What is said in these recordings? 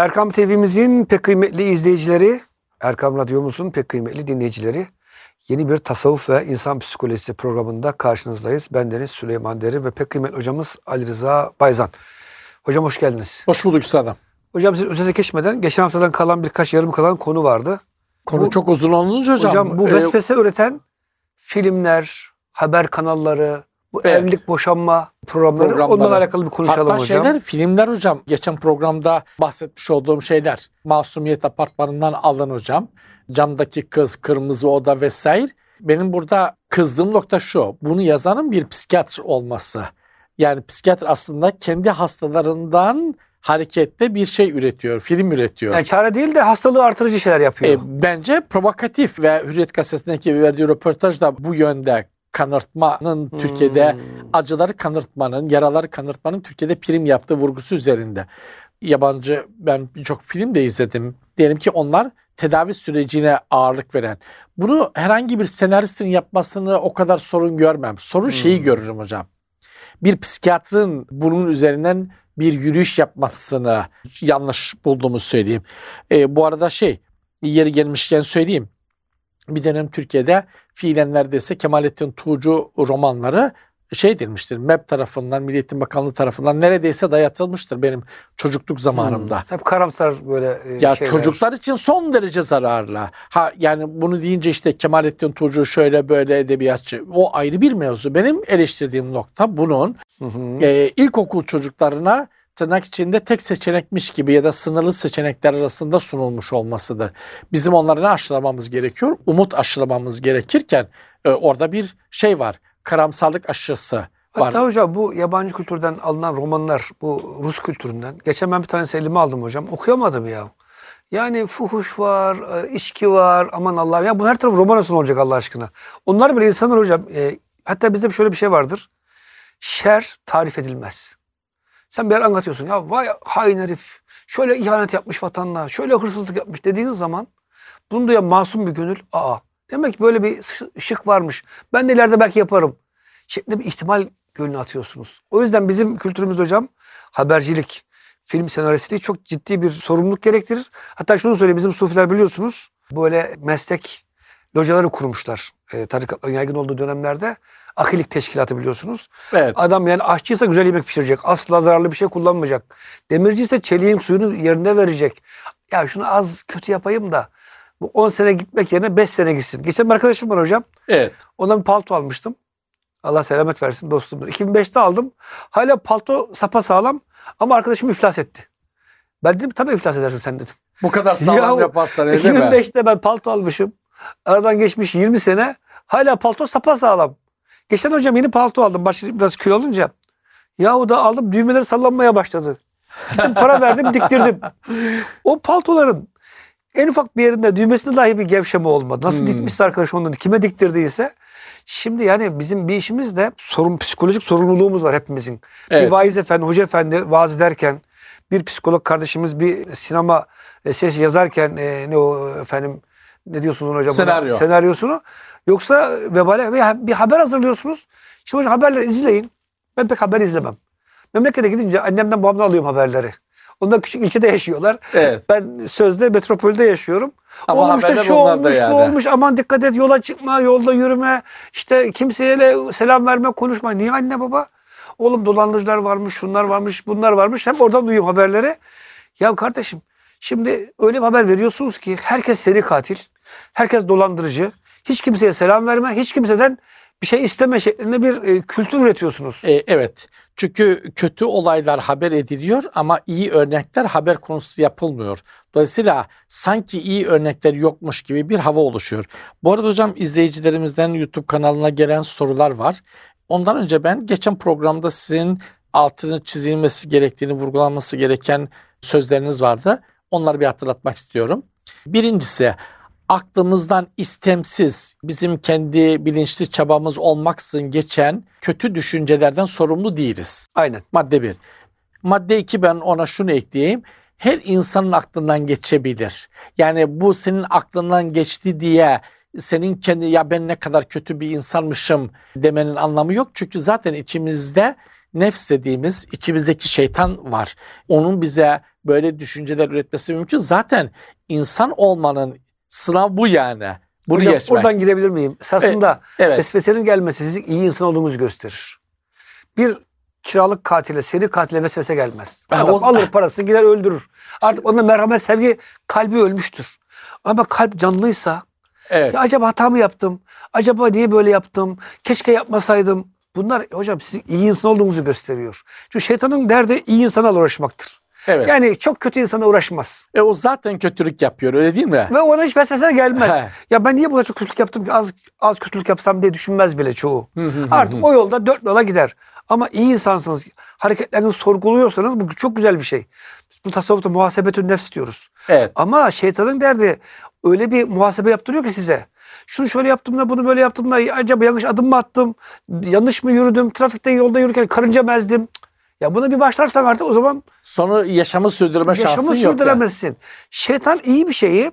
Erkam TV'mizin pek kıymetli izleyicileri, Erkam Radyomuzun pek kıymetli dinleyicileri, yeni bir tasavvuf ve insan psikolojisi programında karşınızdayız. Ben Deniz Süleyman Deri ve pek kıymetli hocamız Ali Rıza Bayzan. Hocam hoş geldiniz. Hoş bulduk üstadım. Hocam siz özete geçmeden geçen haftadan kalan birkaç yarım kalan konu vardı. Konu Bu- çok uzun olunca hocam. Hocam, bu e, vesvese üreten filmler, haber kanalları, bu Evet. evlilik boşanma programları, Programları. onlarla alakalı bir konuşalım Hatta hocam. şeyler filmler hocam. Geçen programda bahsetmiş olduğum şeyler. Masumiyet Apartmanı'ndan alan hocam. Camdaki kız, kırmızı oda vesaire. Benim burada kızdığım nokta şu. Bunu yazanın bir psikiyatr olması. Yani psikiyatr aslında kendi hastalarından hareketle bir şey üretiyor, film üretiyor. Yani çare değil de hastalığı artırıcı şeyler yapıyor. E, bence provokatif ve Hürriyet Gazetesi'ndeki verdiği röportajda bu yönde kanırtmanın Türkiye'de Hmm. acıları kanırtmanın, yaraları kanırtmanın Türkiye'de prim yaptığı vurgusu üzerinde. Yabancı ben birçok film de izledim. Diyelim ki onlar tedavi sürecine ağırlık veren. Bunu herhangi bir senaristin yapmasını o kadar sorun görmem. Sorun şeyi Hmm. görürüm hocam. Bir psikiyatrın bunun üzerinden bir yürüyüş yapmasını yanlış bulduğumu söyleyeyim. E, bu arada şey yeri gelmişken söyleyeyim. Bir dönem Türkiye'de fiilen neredeyse Kemalettin Tuğcu romanları şey edilmiştir. MEP tarafından, Milli Eğitim Bakanlığı tarafından neredeyse dayatılmıştır benim çocukluk zamanımda. Hmm. Hep karamsar böyle e, Ya şeyler. çocuklar için son derece zararlı. Ha yani bunu deyince işte Kemalettin Tuğcu şöyle böyle edebiyatçı. O ayrı bir mevzu. Benim eleştirdiğim nokta bunun Hı hı. e, ilkokul çocuklarına tırnak içinde tek seçenekmiş gibi ya da sınırlı seçenekler arasında sunulmuş olmasıdır. Bizim onlara ne aşılamamız gerekiyor? Umut aşılamamız gerekirken e, orada bir şey var. Karamsarlık aşısı var. Hatta hocam bu yabancı kültürden alınan romanlar, bu Rus kültüründen. Geçen ben bir tanesi elime aldım hocam. Okuyamadım ya. Yani fuhuş var, e, içki var, aman Allah'ım. Ya bu her taraf roman olsun olacak Allah aşkına. Onlar bile insanlar hocam. e, hatta bizde şöyle bir şey vardır. Şer tarif edilmez. Sen bir anlatıyorsun. Ya vay hain herif. Şöyle ihanet yapmış vatanına. Şöyle hırsızlık yapmış dediğin zaman bunu duyan masum bir gönül. Aa demek ki böyle bir şı- ışık varmış. Ben de ileride belki yaparım. Şeklinde bir ihtimal gönlüne atıyorsunuz. O yüzden bizim kültürümüzde hocam habercilik, film senaristliği çok ciddi bir sorumluluk gerektirir. Hatta şunu söyleyeyim bizim sufiler biliyorsunuz böyle meslek locaları kurmuşlar. E, tarikatların yaygın olduğu dönemlerde. Akilik teşkilatı biliyorsunuz. Evet. Adam yani aşçıysa güzel yemek pişirecek. Asla zararlı bir şey kullanmayacak. Demirci ise çeliğin suyunu yerine verecek. Ya şunu az kötü yapayım da bu 10 sene gitmek yerine 5 sene gitsin. Geçen bir arkadaşım var hocam. Evet. Ondan bir palto almıştım. Allah selamet versin dostumdur. 2005'te aldım. Hala palto sapa sağlam ama arkadaşım iflas etti. Ben dedim tabii iflas edersin sen dedim. Bu kadar sağlam Yahu, yaparsan öyle mi? 2005'te ben palto almışım. Aradan geçmiş 20 sene. Hala palto sapa sağlam. Geçen hocam yeni palto aldım. Başladı biraz kilo alınca. Yahu da aldım düğmeleri sallanmaya başladı. Gittim para verdim diktirdim. O paltoların en ufak bir yerinde düğmesinde dahi bir gevşeme olmadı. Nasıl Hmm. dikmişse arkadaş ondan kime diktirdiyse. Şimdi yani bizim bir işimiz de sorun, psikolojik sorumluluğumuz var hepimizin. Bir Evet. vaiz efendi, hoca efendi vaaz ederken bir psikolog kardeşimiz bir sinema e, ses yazarken e, ne o efendim ne diyorsunuz hocam? buna? Senaryo. Senaryosunu. Yoksa vebale veya bir haber hazırlıyorsunuz. Şimdi hocam haberleri izleyin. Ben pek haber izlemem. Memlekete gidince annemden babamdan alıyorum haberleri. Onlar küçük ilçede yaşıyorlar. Evet. Ben sözde metropolde yaşıyorum. Ama olmuş da şu olmuş yani. bu olmuş aman dikkat et yola çıkma yolda yürüme işte kimseye selam verme konuşma. Niye anne baba? Oğlum dolandırıcılar varmış şunlar varmış bunlar varmış hep oradan duyuyorum haberleri. Ya kardeşim şimdi öyle bir haber veriyorsunuz ki herkes seri katil. Herkes dolandırıcı. Hiç kimseye selam verme. Hiç kimseden bir şey isteme şeklinde bir e, kültür üretiyorsunuz. E, evet. Çünkü kötü olaylar haber ediliyor ama iyi örnekler haber konusu yapılmıyor. Dolayısıyla sanki iyi örnekler yokmuş gibi bir hava oluşuyor. Bu arada hocam izleyicilerimizden YouTube kanalına gelen sorular var. Ondan önce ben geçen programda sizin altını çizilmesi gerektiğini, vurgulanması gereken sözleriniz vardı. Onları bir hatırlatmak istiyorum. Birincisi aklımızdan istemsiz bizim kendi bilinçli çabamız olmaksızın geçen kötü düşüncelerden sorumlu değiliz. Aynen. Madde bir. Madde iki ben ona şunu ekleyeyim. Her insanın aklından geçebilir. Yani bu senin aklından geçti diye senin kendi ya ben ne kadar kötü bir insanmışım demenin anlamı yok. Çünkü zaten içimizde nefs dediğimiz içimizdeki şeytan var. Onun bize böyle düşünceler üretmesi mümkün. Zaten insan olmanın sınav bu yani. Bunu Hocam geçmek. oradan girebilir miyim? Esasında Evet. vesvesenin gelmesi sizin iyi insan olduğunuzu gösterir. Bir kiralık katile, seri katile vesvese gelmez. Adam o- alır parasını gider öldürür. Artık onda merhamet, sevgi kalbi ölmüştür. Ama kalp canlıysa Evet. ya acaba hata mı yaptım? Acaba niye böyle yaptım? Keşke yapmasaydım. Bunlar hocam sizin iyi insan olduğunuzu gösteriyor. Çünkü şeytanın derdi iyi insana uğraşmaktır. Evet. Yani çok kötü insana uğraşmaz. E, o zaten kötülük yapıyor öyle değil mi? Ve ona hiç vesvese gelmez. He. Ya ben niye buna çok kötülük yaptım ki az az kötülük yapsam diye düşünmez bile çoğu. Hı hı hı Artık o yolda dört yola gider. Ama iyi insansınız, hareketlerinizi sorguluyorsanız bu çok güzel bir şey. Biz bu tasavvufta muhasebetün nefs diyoruz. Evet. Ama şeytanın derdi öyle bir muhasebe yaptırıyor ki size. Şunu şöyle yaptım da bunu böyle yaptım da acaba yanlış adım mı attım? Yanlış mı yürüdüm? Trafikte yolda yürürken karınca mı ezdim? Ya buna bir başlarsan artık o zaman Sonra yaşamı sürdürme şansın yaşamı yok. yani. sürdüremezsin. Şeytan iyi bir şeyi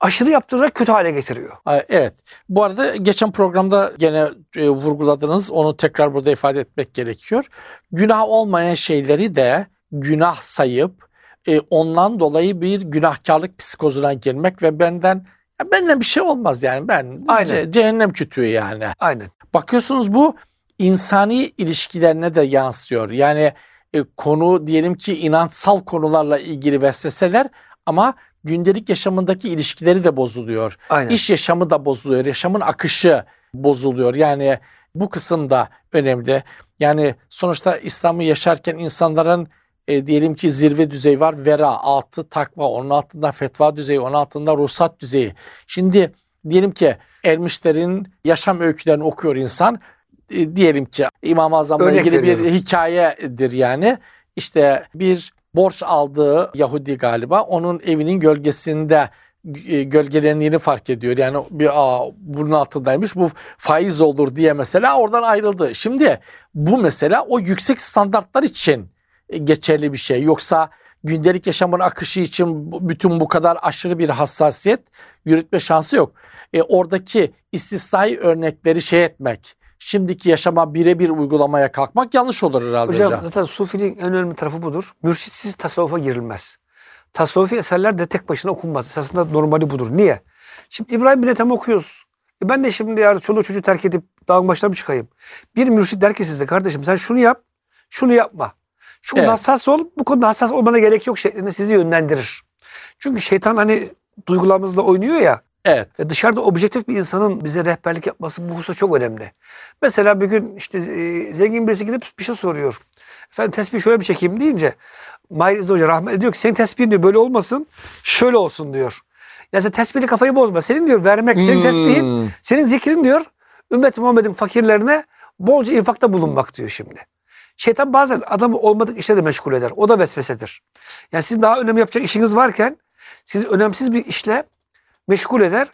aşırı yaptırarak kötü hale getiriyor. Evet. Bu arada geçen programda gene e, vurguladınız. Onu tekrar burada ifade etmek gerekiyor. Günah olmayan şeyleri de günah sayıp e, ondan dolayı bir günahkarlık psikozuna girmek ve benden benden bir şey olmaz yani ben Aynen. ce- cehennem kütüğü yani. Aynen. Bakıyorsunuz bu insani ilişkilerine de yansıyor. Yani e, konu diyelim ki inançsal konularla ilgili vesveseler ama gündelik yaşamındaki ilişkileri de bozuluyor. Aynen. İş yaşamı da bozuluyor. Yaşamın akışı bozuluyor. Yani bu kısım da önemli. Yani sonuçta İslam'ı yaşarken insanların e, diyelim ki zirve düzeyi var. Vera, altı takva, onun altında fetva düzeyi, onun altında ruhsat düzeyi. Şimdi diyelim ki ermişlerin yaşam öykülerini okuyor insan. E, diyelim ki İmam-ı Azam'la Örnek ilgili bir veriyorum. hikayedir yani. İşte bir borç aldığı Yahudi galiba onun evinin gölgesinde e, gölgelendiğini fark ediyor. Yani bir aa, bunun altındaymış bu faiz olur diye mesela oradan ayrıldı. Şimdi bu mesela o yüksek standartlar için e, geçerli bir şey. Yoksa gündelik yaşamın akışı için bütün bu kadar aşırı bir hassasiyet yürütme şansı yok. E, oradaki istisnai örnekleri şey etmek, şimdiki yaşama birebir uygulamaya kalkmak yanlış olur herhalde hocam. Hocam, zaten sufiliğin en önemli tarafı budur. Mürşitsiz tasavvufa girilmez. Tasavvufi eserler de tek başına okunmaz. Esasında normali budur. Niye? Şimdi İbrahim bin Ethem okuyoruz. E ben de şimdi yarın çoluğu çocuğu terk edip dağın başına mı çıkayım? Bir mürşit der ki size kardeşim sen şunu yap, şunu yapma. Şu Evet. hassas ol, bu konuda hassas olmana gerek yok şeklinde sizi yönlendirir. Çünkü şeytan hani duygularımızla oynuyor ya. Evet. Ve dışarıda objektif bir insanın bize rehberlik yapması bu hususta çok önemli. Mesela bir gün işte e, zengin birisi gidip bir şey soruyor. Efendim tesbih şöyle bir çekeyim deyince Mahir İzzet Hoca rahmetli diyor ki senin tespihin diyor böyle olmasın şöyle olsun diyor. Ya sen tesbihle kafayı bozma. Senin diyor vermek, senin tesbihin, Hmm. senin zikrin diyor ümmet Muhammed'in fakirlerine bolca infakta bulunmak diyor şimdi. Şeytan bazen adamı olmadık işle de meşgul eder. O da vesvesedir. Yani sizin daha önemli yapacak işiniz varken sizi önemsiz bir işle meşgul eder.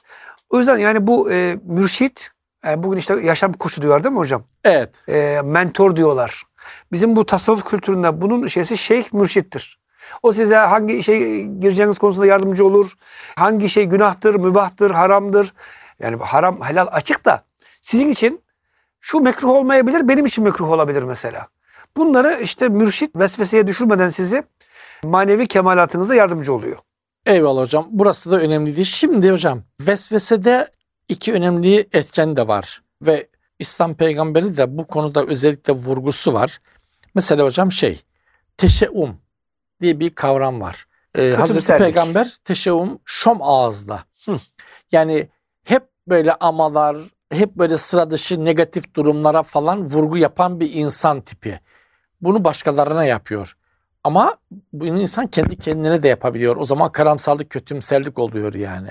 O yüzden yani bu e, mürşit, e, bugün işte yaşam koçu diyorlar değil mi hocam? Evet. E, mentor diyorlar. Bizim bu tasavvuf kültüründe bunun şeysi şeyh mürşittir. O size hangi işe gireceğiniz konusunda yardımcı olur. Hangi şey günahtır, mübahtır, haramdır. Yani haram, helal açık da sizin için şu mekruh olmayabilir, benim için mekruh olabilir mesela. Bunları işte mürşit vesveseye düşürmeden sizi manevi kemalatınıza yardımcı oluyor. Eyvallah hocam. Burası da önemli değil. Şimdi hocam vesvesede iki önemli etken de var. Ve İslam peygamberi de bu konuda özellikle vurgusu var. Mesela hocam şey teşeum diye bir kavram var. Ee, Hazreti Kötümserlik. Peygamber teşeum şom ağızla. Hı. Yani hep böyle amalar, hep böyle sıra dışı negatif durumlara falan vurgu yapan bir insan tipi. Bunu başkalarına yapıyor. Ama bu insan kendi kendine de yapabiliyor. O zaman karamsarlık, kötümserlik oluyor yani.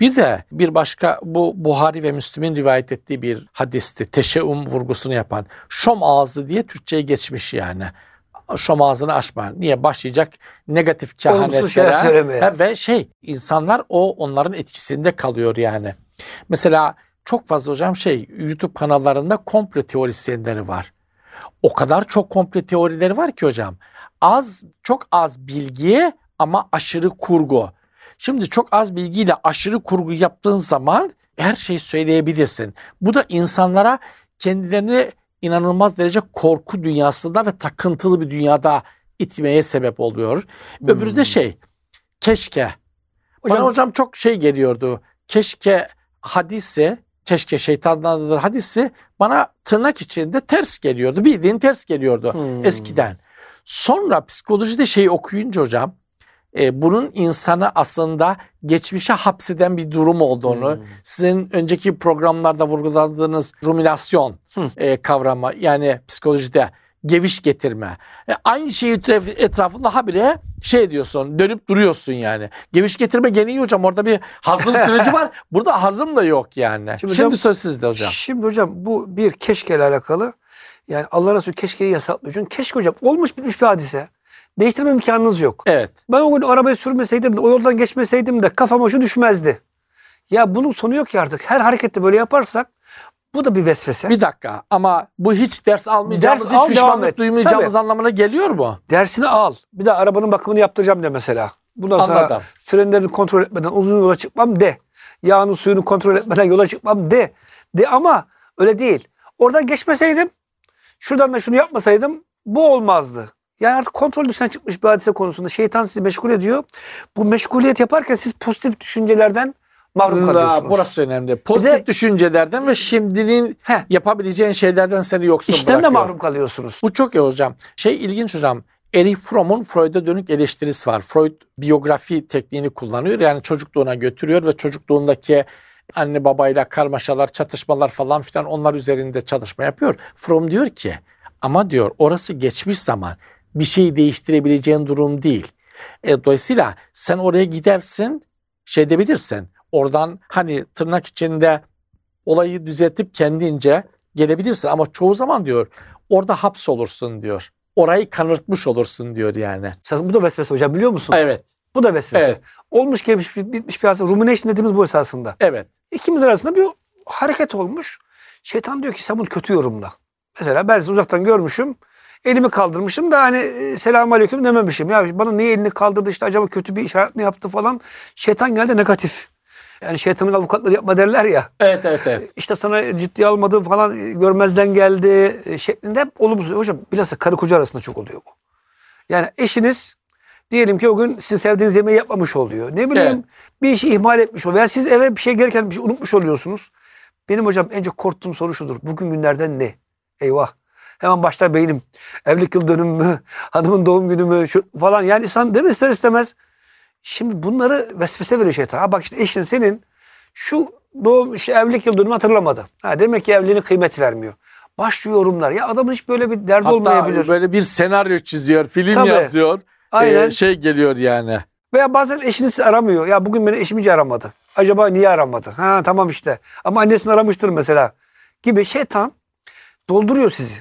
Bir de bir başka bu Buhari ve Müslim'in rivayet ettiği bir hadisti. Teşeum vurgusunu yapan. Şom ağzı diye Türkçe'ye geçmiş yani. Şom ağzını açma. Niye? Başlayacak negatif kehanetlere. Ve şey insanlar o onların etkisinde kalıyor yani. Mesela çok fazla hocam şey YouTube kanallarında komplo teorisyenleri var. O kadar çok komplo teorileri var ki hocam. Az çok az bilgi ama aşırı kurgu. Şimdi çok az bilgiyle aşırı kurgu yaptığın zaman her şeyi söyleyebilirsin. Bu da insanlara kendilerini inanılmaz derece korku dünyasında ve takıntılı bir dünyada itmeye sebep oluyor. Öbürü Hmm. de şey keşke. Hocam, Bana hocam çok şey geliyordu. Keşke hadisi, keşke şeytandandır hadisi bana tırnak içinde ters geliyordu. Bildiğin ters geliyordu Hmm. eskiden. Sonra psikolojide şey okuyunca hocam e, bunun insanı aslında geçmişe hapseden bir durum olduğunu, Hmm. sizin önceki programlarda vurguladığınız ruminasyon Hı. e, kavramı yani psikolojide geviş getirme. E, aynı şeyi etraf- etrafında habire şey diyorsun dönüp duruyorsun yani. Geviş getirme gene iyi hocam orada bir hazım süreci var. Burada hazım da yok yani. Şimdi Şimdi, hocam- söz sizde hocam. Şimdi hocam bu bir keşkeyle alakalı. Yani Allah Resulü keşkeyi yasaklıyor. Çünkü keşke hocam olmuş bitmiş bir hadise. Değiştirme imkanınız yok. Evet. Ben o gün arabayı sürmeseydim de o yoldan geçmeseydim de kafama şu düşmezdi. Ya bunun sonu yok ki artık. Her harekette böyle yaparsak bu da bir vesvese. Bir dakika ama bu hiç ders almayacağımız, Ders hiç al, devam pişmanlık et. duymayacağımız Tabii. anlamına geliyor mu? Dersini al. Bir de arabanın bakımını yaptıracağım de mesela. Bundan sonra Anladım. frenlerini kontrol etmeden uzun yola çıkmam de. Yağını suyunu kontrol etmeden yola çıkmam de. De ama öyle değil. Oradan geçmeseydim, şuradan da şunu yapmasaydım bu olmazdı. Yani artık kontrol dışına çıkmış bir hadise konusunda şeytan sizi meşgul ediyor. Bu meşguliyet yaparken siz pozitif düşüncelerden mahrum kalıyorsunuz. burası önemli. Pozitif Bir de- düşüncelerden ve şimdinin Heh. yapabileceğin şeylerden seni yoksun İşten de bırakıyor. mahrum kalıyorsunuz. Bu çok iyi hocam. Şey ilginç hocam. Erich Fromm'un Freud'a dönük eleştirisi var. Freud biyografi tekniğini kullanıyor. Yani çocukluğuna götürüyor ve çocukluğundaki anne babayla karmaşalar, çatışmalar falan filan onlar üzerinde çalışma yapıyor. Fromm diyor ki ama diyor orası geçmiş zaman bir şeyi değiştirebileceğin durum değil. E, dolayısıyla sen oraya gidersin şey edebilirsin. Oradan hani tırnak içinde olayı düzeltip kendince gelebilirsin ama çoğu zaman diyor orada hapsolursun diyor. Orayı kanırtmış olursun diyor yani. Bu da vesvese hocam biliyor musun? Evet, Bu da vesvese. Evet. Olmuş gelmiş bit- bitmiş bir hadise. Rumination dediğimiz bu esasında. evet. İkimiz arasında bir hareket olmuş. Şeytan diyor ki sen bunu kötü yorumla. Mesela ben sizi uzaktan görmüşüm. Elimi kaldırmışım da hani e, selamun aleyküm dememişim. Ya bana niye elini kaldırdı işte acaba kötü bir işaret mi yaptı falan. Şeytan geldi negatif. Yani şeytanın avukatları yapma derler ya. Evet, evet, evet. İşte sana ciddiye almadığı falan görmezden geldi e, şeklinde hep olumsuz. Hocam bilhassa karı koca arasında çok oluyor bu. Yani eşiniz diyelim ki o gün sizin sevdiğiniz yemeği yapmamış oluyor. Ne bileyim Evet. bir işi ihmal etmiş oluyor. Veya siz eve bir şey gelirken bir şey unutmuş oluyorsunuz. Benim hocam en çok korktuğum soru şudur. Bugün günlerden ne? Eyvah. Hemen başlar beynim. Evlilik yıl dönümü mü? Hanımın doğum günü mü? Şu falan. Yani insan değil mi ister istemez. Şimdi bunları vesvese veriyor şeytan. Ha bak işte eşin senin şu doğum işte evlilik yıl dönümü hatırlamadı. Ha demek ki evliliğine kıymet vermiyor. Başlıyor yorumlar. Ya adamın hiç böyle bir derdi Hatta olmayabilir. böyle bir senaryo çiziyor, film Tabii. yazıyor. Aynen. Ee, şey geliyor yani. Veya bazen eşiniz aramıyor. Ya bugün beni eşim hiç aramadı. Acaba niye aramadı? Ha tamam işte. Ama annesini aramıştır mesela. Gibi şeytan dolduruyor sizi.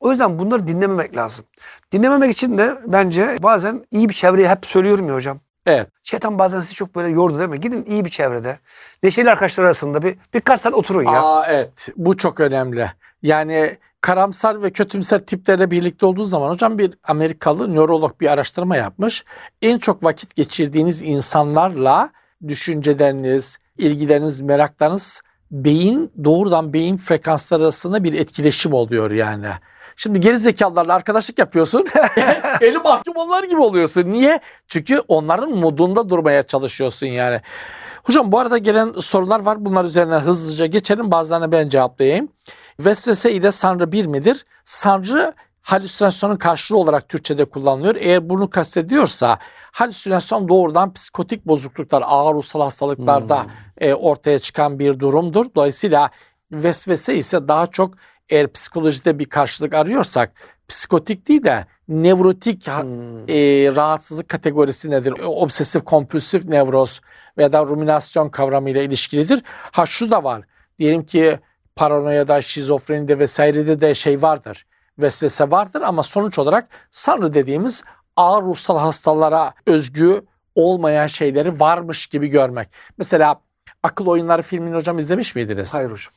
O yüzden bunları dinlememek lazım. Dinlememek için de bence bazen iyi bir çevreye hep söylüyorum ya hocam. Evet. Şeytan bazen sizi çok böyle yordu değil mi? Gidin iyi bir çevrede. Neşeli arkadaşlar arasında bir birkaç saat oturun ya. Aa evet. Bu çok önemli. Yani karamsar ve kötümser tiplerle birlikte olduğu zaman hocam bir Amerikalı nörolog bir araştırma yapmış. En çok vakit geçirdiğiniz insanlarla düşünceleriniz, ilgileriniz, meraklarınız beyin doğrudan beyin frekansları arasında bir etkileşim oluyor yani. Şimdi geri zekalılarla arkadaşlık yapıyorsun. Eli mahkum onlar gibi oluyorsun. Niye? Çünkü onların modunda durmaya çalışıyorsun yani. Hocam bu arada gelen sorular var. Bunlar üzerinden hızlıca geçelim. Bazılarına ben cevaplayayım. Vesvese ile sanrı bir midir? Sanrı halüsinasyonun karşılığı olarak Türkçe'de kullanılıyor. Eğer bunu kastediyorsa halüsinasyon doğrudan psikotik bozukluklar, ağır ruhsal hastalıklarda e, ortaya çıkan bir durumdur. Dolayısıyla vesvese ise daha çok eğer psikolojide bir karşılık arıyorsak psikotik değil de nevrotik Hmm. e, rahatsızlık kategorisi nedir? E, Obsesif kompulsif nevroz veya da ruminasyon kavramıyla ilişkilidir. Ha şu da var. Diyelim ki paranoyada, şizofrenide vesairede de şey vardır. Vesvese vardır ama sonuç olarak sanrı dediğimiz ağır ruhsal hastalara özgü olmayan şeyleri varmış gibi görmek. Mesela Akıl Oyunları filmini hocam izlemiş miydiniz? Hayır hocam.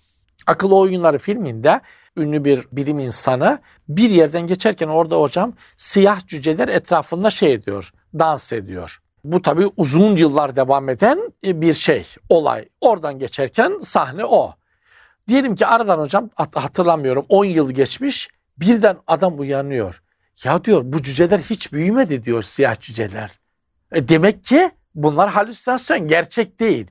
Akıl Oyunları filminde ünlü bir bilim insanı bir yerden geçerken orada hocam siyah cüceler etrafında şey ediyor, dans ediyor. Bu tabii uzun yıllar devam eden bir şey, olay. Oradan geçerken sahne o. Diyelim ki aradan hocam hat- hatırlamıyorum 10 yıl geçmiş birden adam uyanıyor. Ya diyor bu cüceler hiç büyümedi diyor siyah cüceler. E demek ki bunlar halüsinasyon gerçek değil.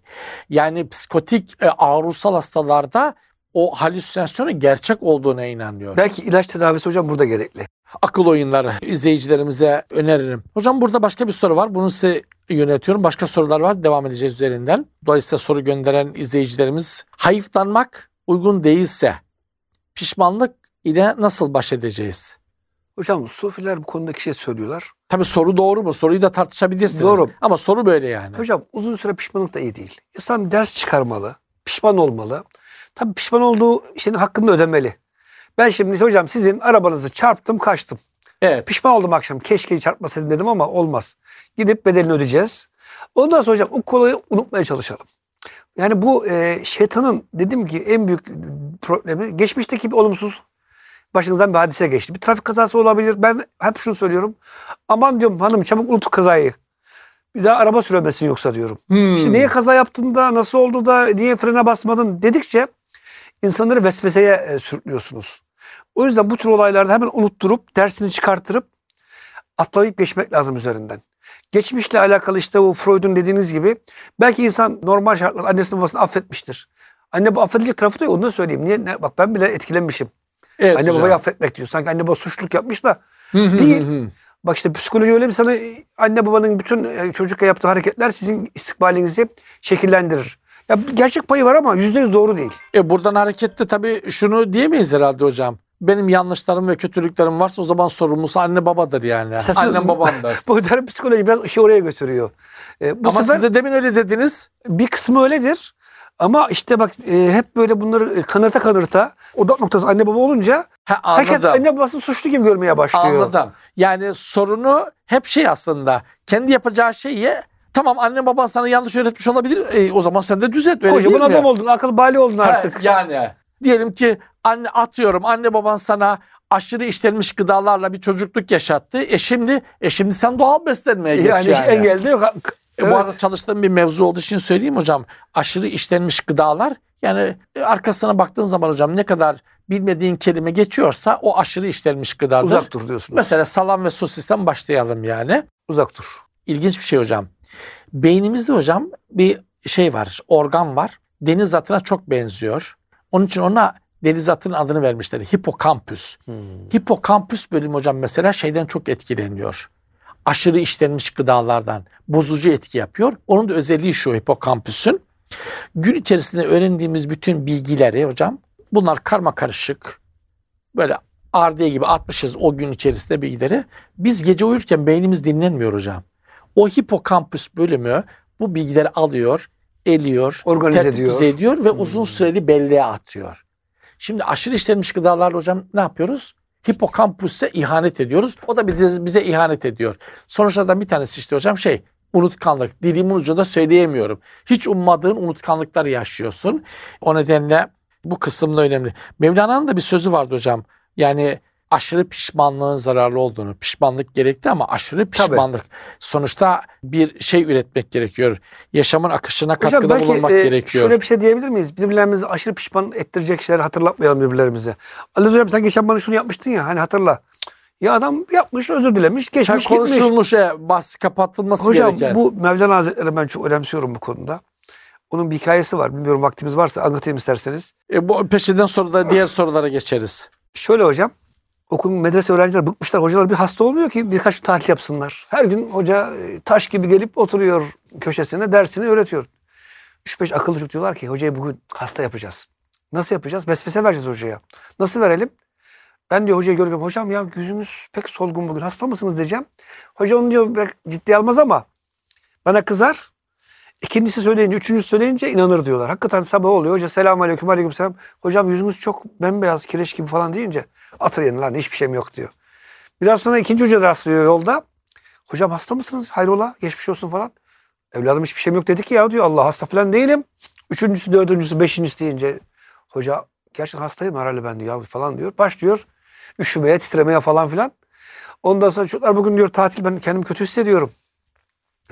Yani psikotik e, ağrısal hastalarda o halüsinasyonun gerçek olduğuna inanıyor. Belki ilaç tedavisi hocam burada gerekli. Akıl oyunları izleyicilerimize öneririm. Hocam burada başka bir soru var. Bunu size yönetiyorum. Başka sorular var. Devam edeceğiz üzerinden. Dolayısıyla soru gönderen izleyicilerimiz hayıflanmak uygun değilse pişmanlık ile nasıl baş edeceğiz? Hocam sufiler bu konudaki şey söylüyorlar. Tabii soru doğru mu? Soruyu da tartışabilirsiniz. Doğru. Ama soru böyle yani. Hocam uzun süre pişmanlık da iyi değil. İnsan ders çıkarmalı, pişman olmalı. Tabii pişman olduğu şeyin hakkını ödemeli. Ben şimdi hocam sizin arabanızı çarptım kaçtım. Evet. Pişman oldum akşam. Keşke çarpmasaydım dedim ama olmaz. Gidip bedelini ödeyeceğiz. Ondan sonra hocam o kolayı unutmaya çalışalım. Yani bu e, şeytanın dedim ki en büyük problemi geçmişteki bir olumsuz başınızdan bir hadise geçti. Bir trafik kazası olabilir. Ben hep şunu söylüyorum. Aman diyorum hanım çabuk unut kazayı. Bir daha araba süremesin yoksa diyorum. Hmm. İşte niye kaza yaptın da nasıl oldu da niye frene basmadın dedikçe insanları vesveseye e, sürüklüyorsunuz. O yüzden bu tür olaylarda hemen unutturup dersini çıkarttırıp atlayıp geçmek lazım üzerinden. Geçmişle alakalı işte o Freud'un dediğiniz gibi belki insan normal şartlarda annesini babasını affetmiştir. Anne bu affedilecek tarafı da yok onu da söyleyeyim. Niye? Ne? Bak ben bile etkilenmişim. Evet anne hocam. babayı affetmek diyor. Sanki anne baba suçluluk yapmış da değil. Bak işte psikoloji öyle bir sana anne babanın bütün e, çocukla yaptığı hareketler sizin istikbalinizi şekillendirir. Ya gerçek payı var ama yüzde yüz doğru değil. E buradan hareketle tabii şunu diyemeyiz herhalde hocam. Benim yanlışlarım ve kötülüklerim varsa o zaman sorumlusu anne babadır yani. Esasında- Annem babamdır. Modern psikoloji biraz işi oraya götürüyor. E, bu Ama sefer siz de demin öyle dediniz. bir kısmı öyledir. Ama işte bak e, hep böyle bunları kanırta kanırta odak noktası anne baba olunca Ha, herkes anne babasını suçlu gibi görmeye başlıyor. Anladım. Yani sorunu hep şey aslında. Kendi yapacağı şeyi tamam anne baban sana yanlış öğretmiş olabilir. E, o zaman sen de düzelt. Öyle Kocaman değil mi? adam oldun, akıl bali oldun artık. yani diyelim ki anne atıyorum anne baban sana aşırı işlenmiş gıdalarla bir çocukluk yaşattı. E şimdi e şimdi sen doğal beslenmeye geç yani, yani. engel de yok. E, Evet. Bu arada çalıştığım bir mevzu olduğu için söyleyeyim hocam. Aşırı işlenmiş gıdalar yani e, arkasına baktığın zaman hocam ne kadar bilmediğin kelime geçiyorsa o aşırı işlenmiş gıdadır. Uzak dur diyorsunuz. Mesela salam ve sosisten başlayalım yani. Uzak dur. İlginç bir şey hocam. Beynimizde hocam bir şey var, organ var. Deniz atına çok benziyor. Onun için ona deniz atının adını vermişler. Hipokampüs. Hmm. Hipokampüs bölümü hocam mesela şeyden çok etkileniyor. Aşırı işlenmiş gıdalardan bozucu etki yapıyor. Onun da özelliği şu hipokampüsün. Gün içerisinde öğrendiğimiz bütün bilgileri hocam bunlar karma karışık böyle ardiye gibi atmışız o gün içerisinde bilgileri. Biz gece uyurken beynimiz dinlenmiyor hocam. O hipokampüs bölümü bu bilgileri alıyor, eliyor, Organize ediyor. ediyor ve uzun süreli belleğe atıyor. Şimdi aşırı işlenmiş gıdalarla hocam ne yapıyoruz? Hipokampüse ihanet ediyoruz. O da bize, bize ihanet ediyor. Sonuçlardan bir tanesi işte hocam şey unutkanlık. Dilimin ucunda söyleyemiyorum. Hiç ummadığın unutkanlıklar yaşıyorsun. O nedenle bu kısımda önemli. Mevlana'nın da bir sözü vardı hocam. Yani aşırı pişmanlığın zararlı olduğunu. Pişmanlık gerekti ama aşırı pişmanlık. Sonuçta bir şey üretmek gerekiyor. Yaşamın akışına Hocam katkıda belki bulunmak e, gerekiyor. şöyle bir şey diyebilir miyiz? Birbirlerimizi aşırı pişman ettirecek şeyler hatırlatmayalım birbirlerimize. Ali hocam sen geçen bana şunu yapmıştın ya hani hatırla. Ya adam yapmış özür dilemiş geçmiş gitmiş. konuşulmuş e, bahsi kapatılması Hocam gereken. bu Mevlana Hazretleri ben çok önemsiyorum bu konuda. Onun bir hikayesi var. Bilmiyorum vaktimiz varsa anlatayım isterseniz. E, bu peşinden sonra da diğer sorulara geçeriz. Şöyle hocam. Okulun medrese öğrenciler bıkmışlar. Hocalar bir hasta olmuyor ki birkaç gün tatil yapsınlar. Her gün hoca e, taş gibi gelip oturuyor köşesine dersini öğretiyor. 3-5 akıllı çocuk diyorlar ki hocayı bugün hasta yapacağız. Nasıl yapacağız? Vesvese vereceğiz hocaya. Nasıl verelim? Ben diyor hocayı görüyorum. Hocam ya yüzünüz pek solgun bugün. Hasta mısınız diyeceğim. Hoca onu diyor pek ciddiye almaz ama bana kızar. İkincisi söyleyince, üçüncüsü söyleyince inanır diyorlar. Hakikaten sabah oluyor. Hoca selamun aleyküm, aleyküm selam. Hocam yüzümüz çok bembeyaz, kireç gibi falan deyince atır yerine lan hiçbir şeyim yok diyor. Biraz sonra ikinci hoca rastlıyor yolda. Hocam hasta mısınız? Hayrola? Geçmiş olsun falan. Evladım hiçbir şeyim yok dedi ki ya diyor. Allah hasta falan değilim. Üçüncüsü, dördüncüsü, beşincisi deyince hoca gerçekten hastayım herhalde ben diyor falan diyor. Başlıyor üşümeye, titremeye falan filan. Ondan sonra çocuklar bugün diyor tatil ben kendimi kötü hissediyorum.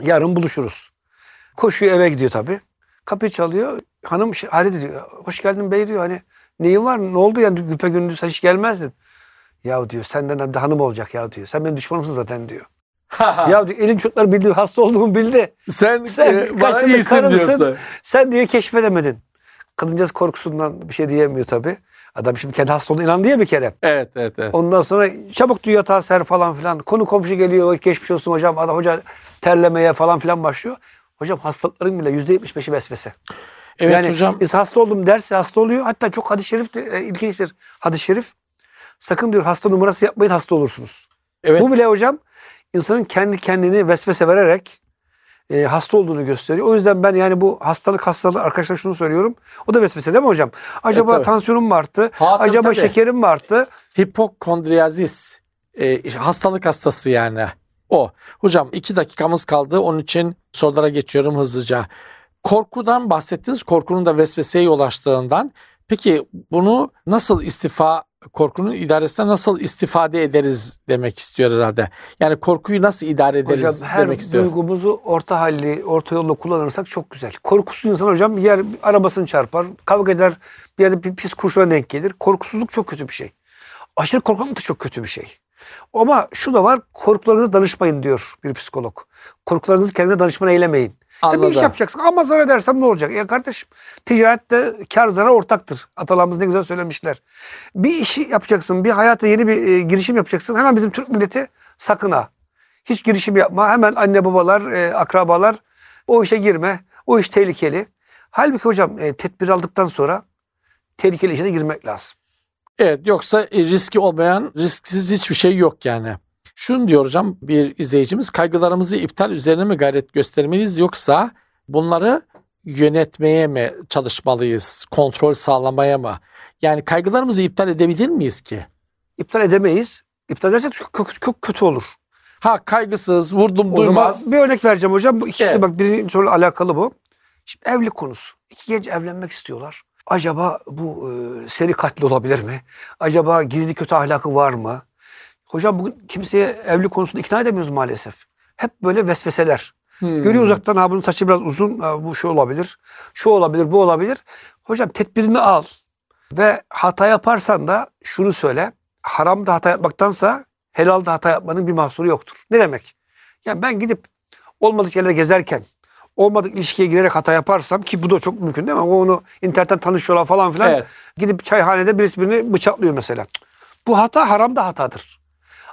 Yarın buluşuruz. Koşuyor eve gidiyor tabii. Kapıyı çalıyor. Hanım şey- Halide diyor. Hoş geldin bey diyor. Hani Neyin var? Ne oldu yani güpe gündüz hiç gelmezdin. Ya diyor senden de hanım olacak ya diyor. Sen benim düşmanımsın zaten diyor. ya diyor elin çocuklar bildi hasta olduğumu bildi. sen, sen e, bana iyisin karımsın. diyorsun. Sen diyor keşfedemedin. Kadıncağız korkusundan bir şey diyemiyor tabii. Adam şimdi kendi hasta olduğuna inandı ya bir kere. Evet evet evet. Ondan sonra çabuk diyor yatağa ser falan filan. Konu komşu geliyor geçmiş olsun hocam. Adam hoca terlemeye falan filan başlıyor. Hocam hastalıkların bile yüzde yetmiş beşi vesvese. Evet yani hocam. biz hasta oldum derse hasta oluyor. Hatta çok hadis-i şerif de, e, ilginçtir. Hadis-i şerif. Sakın diyor hasta numarası yapmayın hasta olursunuz. Evet. Bu bile hocam insanın kendi kendini vesvese vererek e, hasta olduğunu gösteriyor. O yüzden ben yani bu hastalık hastalığı arkadaşlar şunu söylüyorum. O da vesvese değil mi hocam? Acaba tabii. tansiyonum mu arttı? Ha, tabii, Acaba tabii. şekerim mi arttı? Hipokondriyazis e, hastalık hastası yani o. Hocam iki dakikamız kaldı onun için sorulara geçiyorum hızlıca. Korkudan bahsettiniz korkunun da vesveseye yol açtığından. Peki bunu nasıl istifa korkunun idaresine nasıl istifade ederiz demek istiyor herhalde. Yani korkuyu nasıl idare ederiz Hocam her demek istiyor. duygumuzu orta halli, orta yolla kullanırsak çok güzel. Korkusuz insan hocam bir yer arabasını çarpar, kavga eder, bir yerde bir pis kurşuna denk gelir. Korkusuzluk çok kötü bir şey. Aşırı korkmak da çok kötü bir şey. Ama şu da var, korkularınızı danışmayın diyor bir psikolog. Korkularınızı kendine danışman eylemeyin. Ya bir iş Anladım. yapacaksın ama zarar edersem ne olacak? Ya kardeşim ticarette kar zarar ortaktır. Atalarımız ne güzel söylemişler. Bir işi yapacaksın, bir hayata yeni bir e, girişim yapacaksın. Hemen bizim Türk milleti sakın ha. Hiç girişim yapma. Hemen anne babalar, e, akrabalar o işe girme. O iş tehlikeli. Halbuki hocam e, tedbir aldıktan sonra tehlikeli işe de girmek lazım. Evet yoksa e, riski olmayan risksiz hiçbir şey yok yani. Şunu diyor hocam bir izleyicimiz kaygılarımızı iptal üzerine mi gayret göstermeliyiz yoksa bunları yönetmeye mi çalışmalıyız, kontrol sağlamaya mı? Yani kaygılarımızı iptal edebilir miyiz ki? İptal edemeyiz. İptal edersek çok, çok, çok kötü olur. Ha kaygısız, vurdum O zaman duymaz. bir örnek vereceğim hocam. Bu ikisi Evet. bak birinci soruyla alakalı bu. Şimdi evlilik konusu. İki genç evlenmek istiyorlar. Acaba bu e, seri katli olabilir mi? Acaba gizli kötü ahlakı var mı? Hocam bugün kimseye evlilik konusunda ikna edemiyoruz maalesef. Hep böyle vesveseler. Hmm. Görüyor uzaktan ha bunun saçı biraz uzun. ha, bu şu olabilir. Şu olabilir, bu olabilir. Hocam tedbirini al. Ve hata yaparsan da şunu söyle. Haramda hata yapmaktansa helalde hata yapmanın bir mahsuru yoktur. Ne demek? Yani ben gidip olmadık yerlere gezerken olmadık ilişkiye girerek hata yaparsam ki bu da çok mümkün değil mi? O onu internetten tanışıyorlar falan filan. Evet. Gidip çayhanede birisi birini bıçaklıyor mesela. Bu hata haramda hatadır.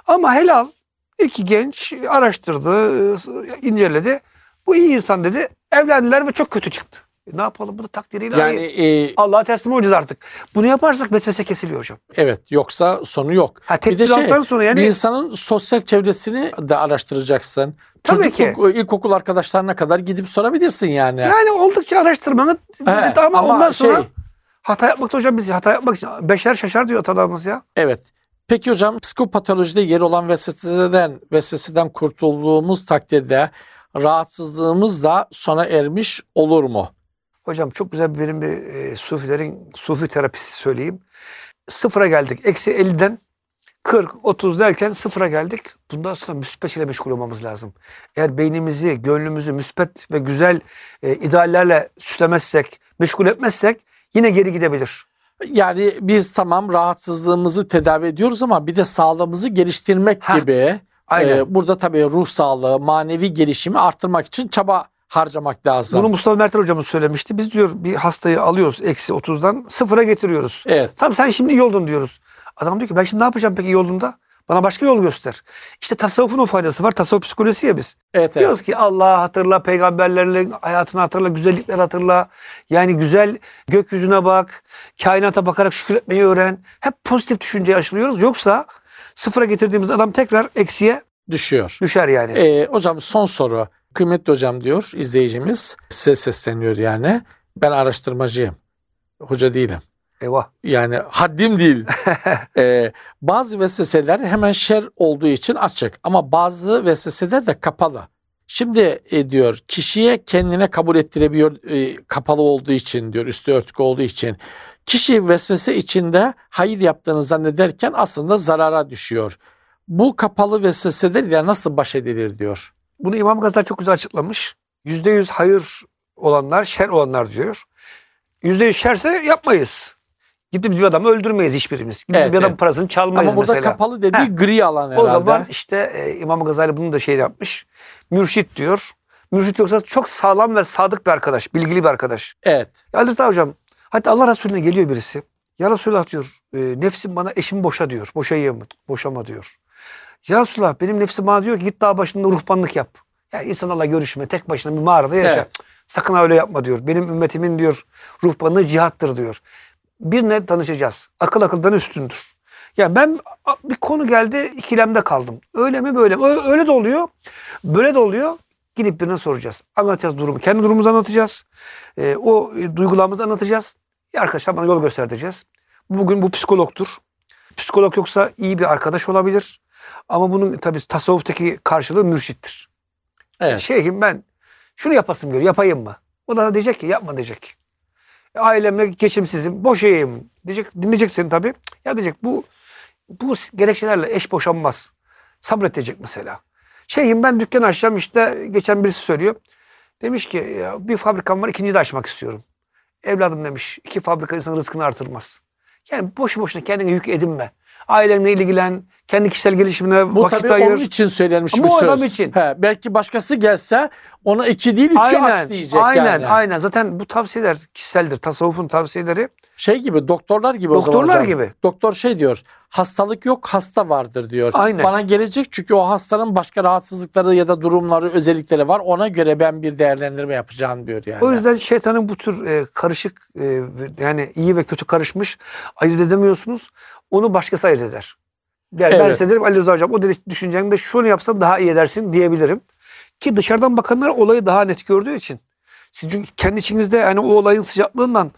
Ama helal iki genç araştırdı, inceledi. Bu iyi insan dedi. Evlendiler ve çok kötü çıktı. Ne yapalım bu da takdiri ilahi. Yani e, Allah'a teslim olacağız artık. Bunu yaparsak vesvese kesiliyor hocam. evet yoksa sonu yok. Ha, Bir de şey, sonra yani bir insanın sosyal çevresini de araştıracaksın. Tabii Çocukluk, ilkokul arkadaşlarına kadar gidip sorabilirsin yani. yani oldukça araştırmanın He, ama, ama ondan sonra şey- hata yapmakta hocam biz hata yapmak için beşer şaşar diyor atalarımız ya. Evet. Peki hocam psikopatolojide yer olan vesveseden, vesveseden kurtulduğumuz takdirde rahatsızlığımız da sona ermiş olur mu? Hocam çok güzel bir benim bir e, sufilerin sufi terapisi söyleyeyim. Sıfıra geldik. Eksi 50'den 40, 30 derken sıfıra geldik. Bundan sonra müspet ile meşgul olmamız lazım. Eğer beynimizi, gönlümüzü müspet ve güzel e, ideallerle süslemezsek, meşgul etmezsek yine geri gidebilir. Yani biz tamam rahatsızlığımızı tedavi ediyoruz ama bir de sağlığımızı geliştirmek Hah, gibi. aynen. e, burada tabii ruh sağlığı, manevi gelişimi arttırmak için çaba harcamak lazım. Bunu Mustafa Mertel hocamız söylemişti. Biz diyor bir hastayı alıyoruz eksi 30'dan sıfıra getiriyoruz. Evet. Tamam sen şimdi iyi oldun diyoruz. Adam diyor ki ben şimdi ne yapacağım peki iyi olduğumda? Bana başka yol göster. İşte tasavvufun o faydası var. Tasavvuf psikolojisi ya biz. Evet, evet. Diyoruz ki Allah'ı hatırla, peygamberlerin hayatını hatırla, güzellikleri hatırla. Yani güzel gökyüzüne bak, kainata bakarak şükretmeyi öğren. Hep pozitif düşünceyi aşılıyoruz. Yoksa sıfıra getirdiğimiz adam tekrar eksiye düşüyor. düşer yani. Ee, hocam son soru. Kıymetli hocam diyor izleyicimiz. Size sesleniyor yani. Ben araştırmacıyım. Hoca değilim. Eyvah. Yani haddim değil. Ee, bazı vesveseler hemen şer olduğu için açık ama bazı vesveseler de kapalı. Şimdi e, diyor kişiye kendine kabul ettirebiliyor e, kapalı olduğu için diyor üstü örtük olduğu için. Kişi vesvese içinde hayır yaptığını zannederken aslında zarara düşüyor. Bu kapalı vesveselerle nasıl baş edilir diyor. Bunu İmam Gazali çok güzel açıklamış. Yüzde yüz hayır olanlar, şer olanlar diyor. Yüzde yüz şerse yapmayız. Gidip bir adamı öldürmeyiz hiçbirimiz. Gidip Evet, bir adamın evet. parasını çalmayız Ama burada mesela. kapalı dediği Heh. gri alan herhalde. O zaman işte e, İmam Gazali bunu da şey yapmış. Mürşit diyor. Mürşit yoksa çok sağlam ve sadık bir arkadaş, bilgili bir arkadaş. Evet. Ya Ali Rıza hocam, hatta Allah Resulüne geliyor birisi. Ya Resulullah diyor, e, nefsim bana eşimi boşa diyor. Boşayayım, boşama diyor. Ya Resulullah benim nefsim bana diyor ki git dağ başında ruhbanlık yap. Ya insanlarla görüşme, tek başına bir mağarada yaşa. Evet. Sakın öyle yapma diyor. Benim ümmetimin diyor ruhbanlığı cihattır diyor. Birine danışacağız. Akıl akıldan üstündür. Ya ben bir konu geldi ikilemde kaldım. Öyle mi böyle mi? Öyle de oluyor. Böyle de oluyor. Gidip birine soracağız. Anlatacağız durumu. Kendi durumumuzu anlatacağız. Ee, o e, duygularımızı anlatacağız. Ya arkadaşlar bana yol göstereceğiz. Bugün bu psikologtur. Psikolog yoksa iyi bir arkadaş olabilir. Ama bunun tabii tasavvuftaki karşılığı mürşittir. Evet. Şeyhim ben şunu yapasım geliyor yapayım mı? O da diyecek ki yapma diyecek. E, Ailemle geçimsizim boşayayım diyecek. Dinleyecek seni tabii. Ya diyecek bu bu gerekçelerle eş boşanmaz. Sabredecek mesela. Şeyhim ben dükkan açacağım işte geçen birisi söylüyor. Demiş ki ya bir fabrikam var ikinci de açmak istiyorum. Evladım demiş iki fabrika insanın rızkını artırmaz. Yani boşu boşuna kendine yük edinme. Ailenle ilgilen, kendi kişisel gelişimine Bu vakit tabii ayır. onun için söylenmiş Ama bir söz. adam için. He, belki başkası gelse ona iki değil üçü aç Aynen, diyecek aynen, yani. aynen. Zaten bu tavsiyeler kişiseldir. Tasavvufun tavsiyeleri Şey gibi doktorlar gibi o zaman Doktorlar hocam. gibi. Doktor şey diyor hastalık yok hasta vardır diyor. Aynen. Bana gelecek çünkü o hastanın başka rahatsızlıkları ya da durumları özellikleri var ona göre ben bir değerlendirme yapacağım diyor yani. O yüzden şeytanın bu tür e, karışık e, yani iyi ve kötü karışmış ayırt edemiyorsunuz. Onu başkası ayırt eder. Yani ben Evet. size derim Ali Rıza Hocam o dedi düşüncende şunu yapsan daha iyi edersin diyebilirim. Ki dışarıdan bakanlar olayı daha net gördüğü için. Siz çünkü kendi içinizde yani o olayın sıcaklığından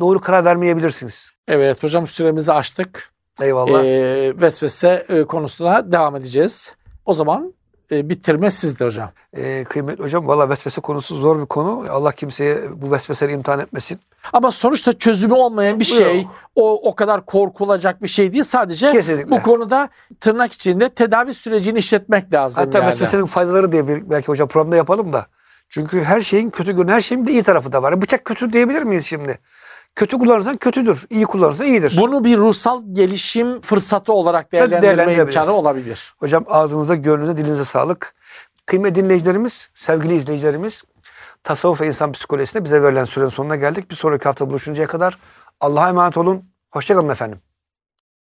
doğru karar vermeyebilirsiniz. Evet hocam süremizi açtık. Eyvallah. Ee, vesvese e, konusuna devam edeceğiz. O zaman e, bitirme sizde hocam. Ee, kıymetli hocam valla vesvese konusu zor bir konu. Allah kimseye bu vesveseleri imtihan etmesin. Ama sonuçta çözümü olmayan bir şey, Yok. o o kadar korkulacak bir şey değil. Sadece Kesinlikle. bu konuda tırnak içinde tedavi sürecini işletmek lazım Hatta yani. vesvesenin faydaları diye bir, belki hocam programda yapalım da. Çünkü her şeyin kötü görünen her şeyin de iyi tarafı da var. Bıçak kötü diyebilir miyiz şimdi? Kötü kullanırsan kötüdür. iyi kullanırsan iyidir. Bunu bir ruhsal gelişim fırsatı olarak değerlendirme imkanı olabilir. Hocam ağzınıza, gönlünüze, dilinize sağlık. Kıymetli dinleyicilerimiz, sevgili izleyicilerimiz, tasavvuf ve insan psikolojisinde bize verilen sürenin sonuna geldik. Bir sonraki hafta buluşuncaya kadar Allah'a emanet olun. Hoşçakalın efendim.